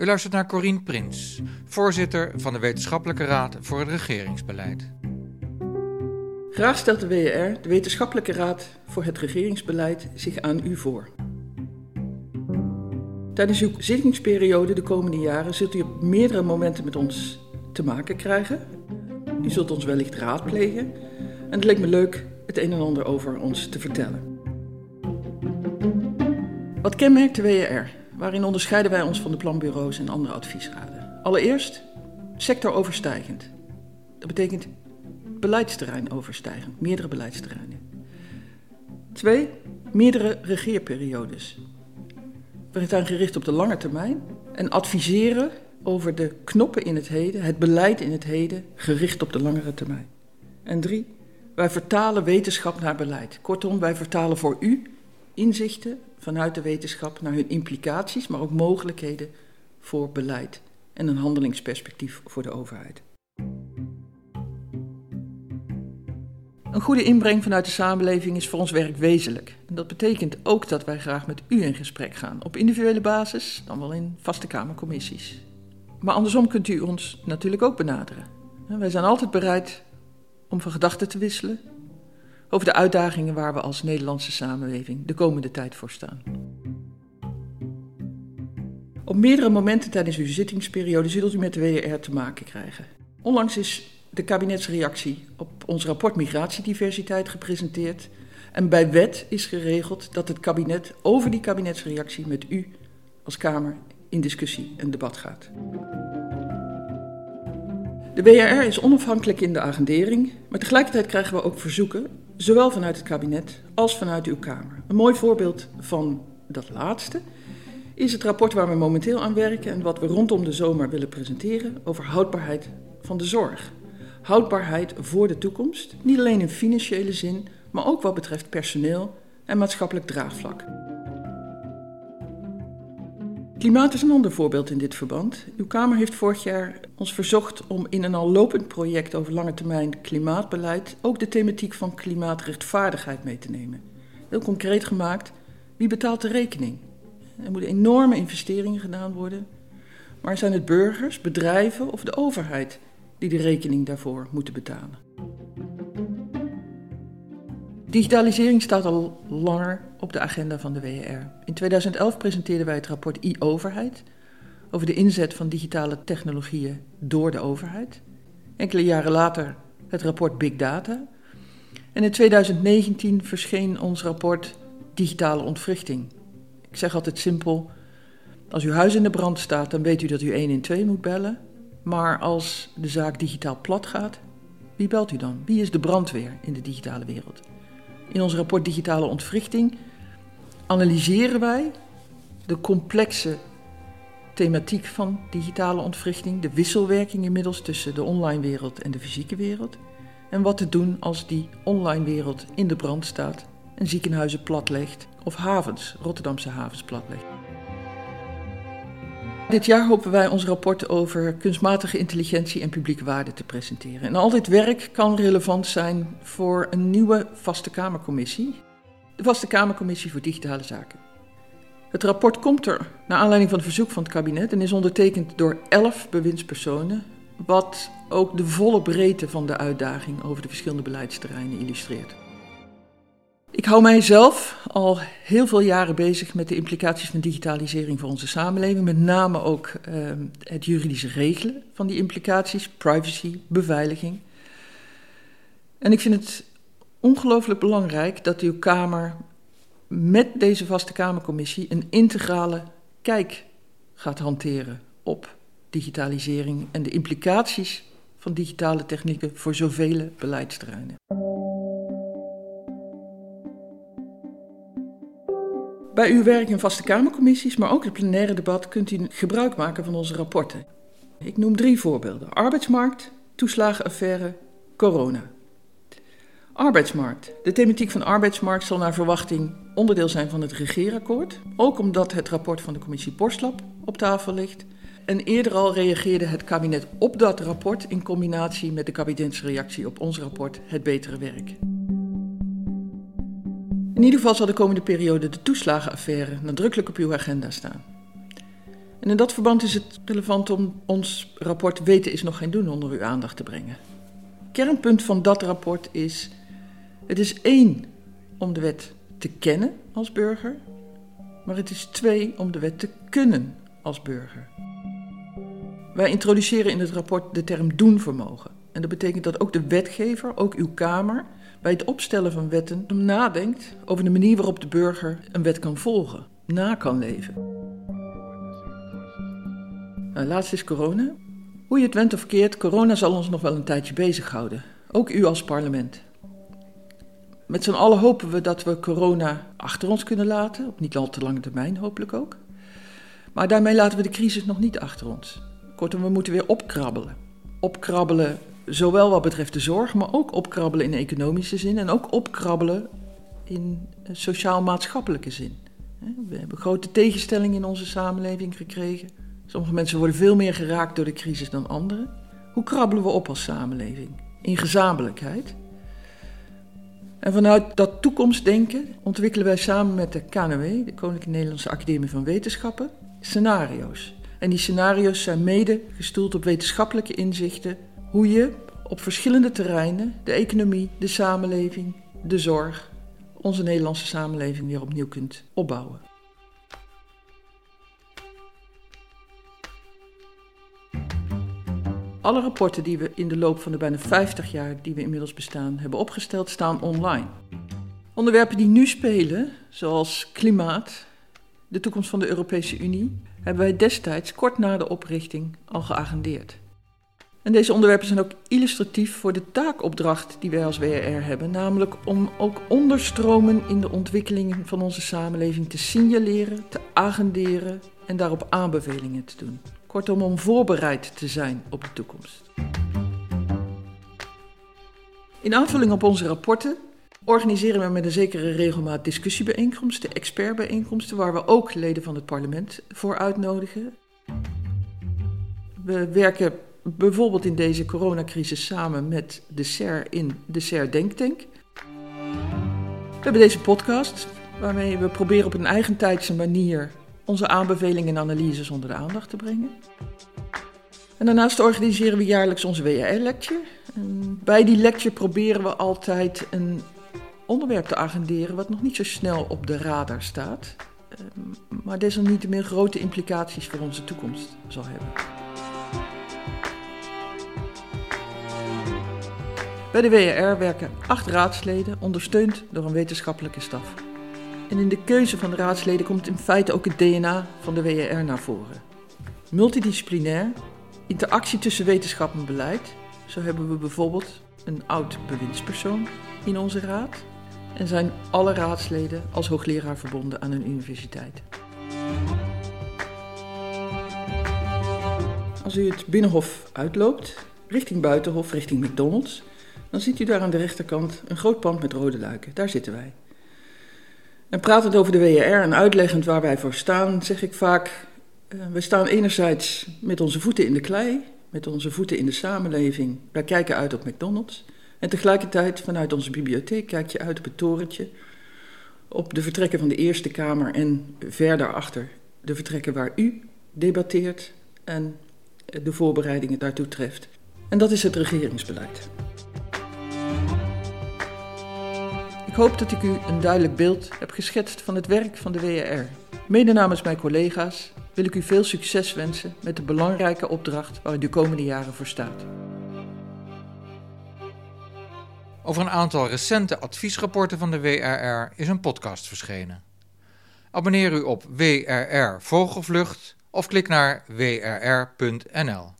U luistert naar Corien Prins, voorzitter van de Wetenschappelijke Raad voor het Regeringsbeleid. Graag stelt de WER, de Wetenschappelijke Raad voor het Regeringsbeleid, zich aan u voor. Tijdens uw zittingsperiode de komende jaren zult u op meerdere momenten met ons te maken krijgen. U zult ons wellicht raadplegen en het leek me leuk het een en ander over ons te vertellen. Wat kenmerkt de WER? Waarin onderscheiden wij ons van de planbureaus en andere adviesraden? Allereerst sectoroverstijgend. Dat betekent beleidsterrein overstijgend, meerdere beleidsterreinen. Twee, meerdere regeerperiodes. We zijn gericht op de lange termijn en adviseren over de knoppen in het heden, het beleid in het heden, gericht op de langere termijn. En drie, wij vertalen wetenschap naar beleid. Kortom, wij vertalen voor u inzichten vanuit de wetenschap naar hun implicaties, maar ook mogelijkheden voor beleid en een handelingsperspectief voor de overheid. Een goede inbreng vanuit de samenleving is voor ons werk wezenlijk. En dat betekent ook dat wij graag met u in gesprek gaan, op individuele basis, dan wel in vaste Kamercommissies. Maar andersom kunt u ons natuurlijk ook benaderen. Wij zijn altijd bereid om van gedachten te wisselen over de uitdagingen waar we als Nederlandse samenleving de komende tijd voor staan. Op meerdere momenten tijdens uw zittingsperiode zult u met de WR te maken krijgen. Onlangs is de kabinetsreactie op ons rapport Migratiediversiteit gepresenteerd. En bij wet is geregeld dat het kabinet over die kabinetsreactie met u als Kamer in discussie en debat gaat. De WRR is onafhankelijk in de agendering, maar tegelijkertijd krijgen we ook verzoeken, zowel vanuit het kabinet als vanuit uw Kamer. Een mooi voorbeeld van dat laatste is het rapport waar we momenteel aan werken en wat we rondom de zomer willen presenteren over houdbaarheid van de zorg. Houdbaarheid voor de toekomst, niet alleen in financiële zin, maar ook wat betreft personeel en maatschappelijk draagvlak. Klimaat is een ander voorbeeld in dit verband. Uw Kamer heeft vorig jaar ons verzocht om in een al lopend project over lange termijn klimaatbeleid ook de thematiek van klimaatrechtvaardigheid mee te nemen. Heel concreet gemaakt, wie betaalt de rekening? Er moeten enorme investeringen gedaan worden, maar zijn het burgers, bedrijven of de overheid die de rekening daarvoor moeten betalen? Digitalisering staat al langer op de agenda van de WER. In 2011 presenteerden wij het rapport e-overheid over de inzet van digitale technologieën door de overheid. Enkele jaren later het rapport Big Data. En in 2019 verscheen ons rapport Digitale ontwrichting. Ik zeg altijd simpel: als uw huis in de brand staat, dan weet u dat u 112 moet bellen. Maar als de zaak digitaal plat gaat, wie belt u dan? Wie is de brandweer in de digitale wereld? In ons rapport Digitale Ontwrichting analyseren wij de complexe thematiek van digitale ontwrichting, de wisselwerking inmiddels tussen de online wereld en de fysieke wereld. En wat te doen als die online wereld in de brand staat en ziekenhuizen platlegt of havens, Rotterdamse havens platlegt. Dit jaar hopen wij ons rapport over kunstmatige intelligentie en publieke waarde te presenteren. En al dit werk kan relevant zijn voor een nieuwe vaste Kamercommissie, de Vaste Kamercommissie voor Digitale Zaken. Het rapport komt er naar aanleiding van het verzoek van het kabinet en is ondertekend door elf bewindspersonen, wat ook de volle breedte van de uitdaging over de verschillende beleidsterreinen illustreert. Ik hou mijzelf al heel veel jaren bezig met de implicaties van digitalisering voor onze samenleving. Met name ook uh, het juridische regelen van die implicaties, privacy, beveiliging. En ik vind het ongelooflijk belangrijk dat uw Kamer met deze vaste Kamercommissie een integrale kijk gaat hanteren op digitalisering en de implicaties van digitale technieken voor zoveel beleidsterreinen. Bij uw werk in vaste Kamercommissies, maar ook het plenaire debat, kunt u gebruik maken van onze rapporten. Ik noem drie voorbeelden: arbeidsmarkt, toeslagenaffaire, corona. Arbeidsmarkt. De thematiek van arbeidsmarkt zal naar verwachting onderdeel zijn van het regeerakkoord. Ook omdat het rapport van de commissie Borstlap op tafel ligt. En eerder al reageerde het kabinet op dat rapport in combinatie met de kabinetsreactie op ons rapport Het Betere Werk. In ieder geval zal de komende periode de toeslagenaffaire nadrukkelijk op uw agenda staan. En in dat verband is het relevant om ons rapport Weten is nog geen doen onder uw aandacht te brengen. Kernpunt van dat rapport is: het is één om de wet te kennen als burger, maar het is twee om de wet te kunnen als burger. Wij introduceren in het rapport de term doenvermogen. En dat betekent dat ook de wetgever, ook uw Kamer, bij het opstellen van wetten nadenkt over de manier waarop de burger een wet kan volgen, na kan leven. Nou, laatst is corona. Hoe je het went of keert, corona zal ons nog wel een tijdje bezighouden. Ook u als parlement. Met z'n allen hopen we dat we corona achter ons kunnen laten, op niet al te lange termijn hopelijk ook. Maar daarmee laten we de crisis nog niet achter ons. Kortom, we moeten weer opkrabbelen. Opkrabbelen zowel wat betreft de zorg, maar ook opkrabbelen in economische zin en ook opkrabbelen in sociaal-maatschappelijke zin. We hebben grote tegenstellingen in onze samenleving gekregen. Sommige mensen worden veel meer geraakt door de crisis dan anderen. Hoe krabbelen we op als samenleving? In gezamenlijkheid. En vanuit dat toekomstdenken ontwikkelen wij samen met de KNW, de Koninklijke Nederlandse Academie van Wetenschappen, scenario's. En die scenario's zijn mede gestoeld op wetenschappelijke inzichten hoe je op verschillende terreinen de economie, de samenleving, de zorg, onze Nederlandse samenleving weer opnieuw kunt opbouwen. Alle rapporten die we in de loop van de bijna 50 jaar die we inmiddels bestaan hebben opgesteld, staan online. Onderwerpen die nu spelen, zoals klimaat, de toekomst van de Europese Unie, hebben wij destijds kort na de oprichting al geagendeerd. En deze onderwerpen zijn ook illustratief voor de taakopdracht die wij als WRR hebben, namelijk om ook onderstromen in de ontwikkelingen van onze samenleving te signaleren, te agenderen en daarop aanbevelingen te doen. Kortom, om voorbereid te zijn op de toekomst. In aanvulling op onze rapporten organiseren we met een zekere regelmaat discussiebijeenkomsten, expertbijeenkomsten, waar we ook leden van het parlement voor uitnodigen. We werken bijvoorbeeld in deze coronacrisis samen met de SER in de SER Denktank. We hebben deze podcast waarmee we proberen op een eigentijdse manier onze aanbevelingen en analyses onder de aandacht te brengen. En daarnaast organiseren we jaarlijks onze WR-lecture. Bij die lecture proberen we altijd een onderwerp te agenderen wat nog niet zo snel op de radar staat, ehm, maar desalniettemin grote implicaties voor onze toekomst zal hebben. Bij de WRR werken acht raadsleden, ondersteund door een wetenschappelijke staf. En in de keuze van de raadsleden komt in feite ook het DNA van de WRR naar voren. Multidisciplinair, interactie tussen wetenschap en beleid. Zo hebben we bijvoorbeeld een oud bewindspersoon in onze raad. En zijn alle raadsleden als hoogleraar verbonden aan een universiteit. Als u het binnenhof uitloopt, richting buitenhof, richting McDonald's, dan ziet u daar aan de rechterkant een groot pand met rode luiken. Daar zitten wij. En pratend over de WRR en uitleggend waar wij voor staan, zeg ik vaak: uh, we staan enerzijds met onze voeten in de klei, met onze voeten in de samenleving. Wij kijken uit op McDonald's. En tegelijkertijd vanuit onze bibliotheek kijk je uit op het torentje, op de vertrekken van de Eerste Kamer en verder achter de vertrekken waar u debatteert en de voorbereidingen daartoe treft. En dat is het regeringsbeleid. Ik hoop dat ik u een duidelijk beeld heb geschetst van het werk van de WRR. Mede namens mijn collega's wil ik u veel succes wensen met de belangrijke opdracht waar u de komende jaren voor staat. Over een aantal recente adviesrapporten van de WRR is een podcast verschenen. Abonneer u op WRR Vogelvlucht of klik naar wrr.nl.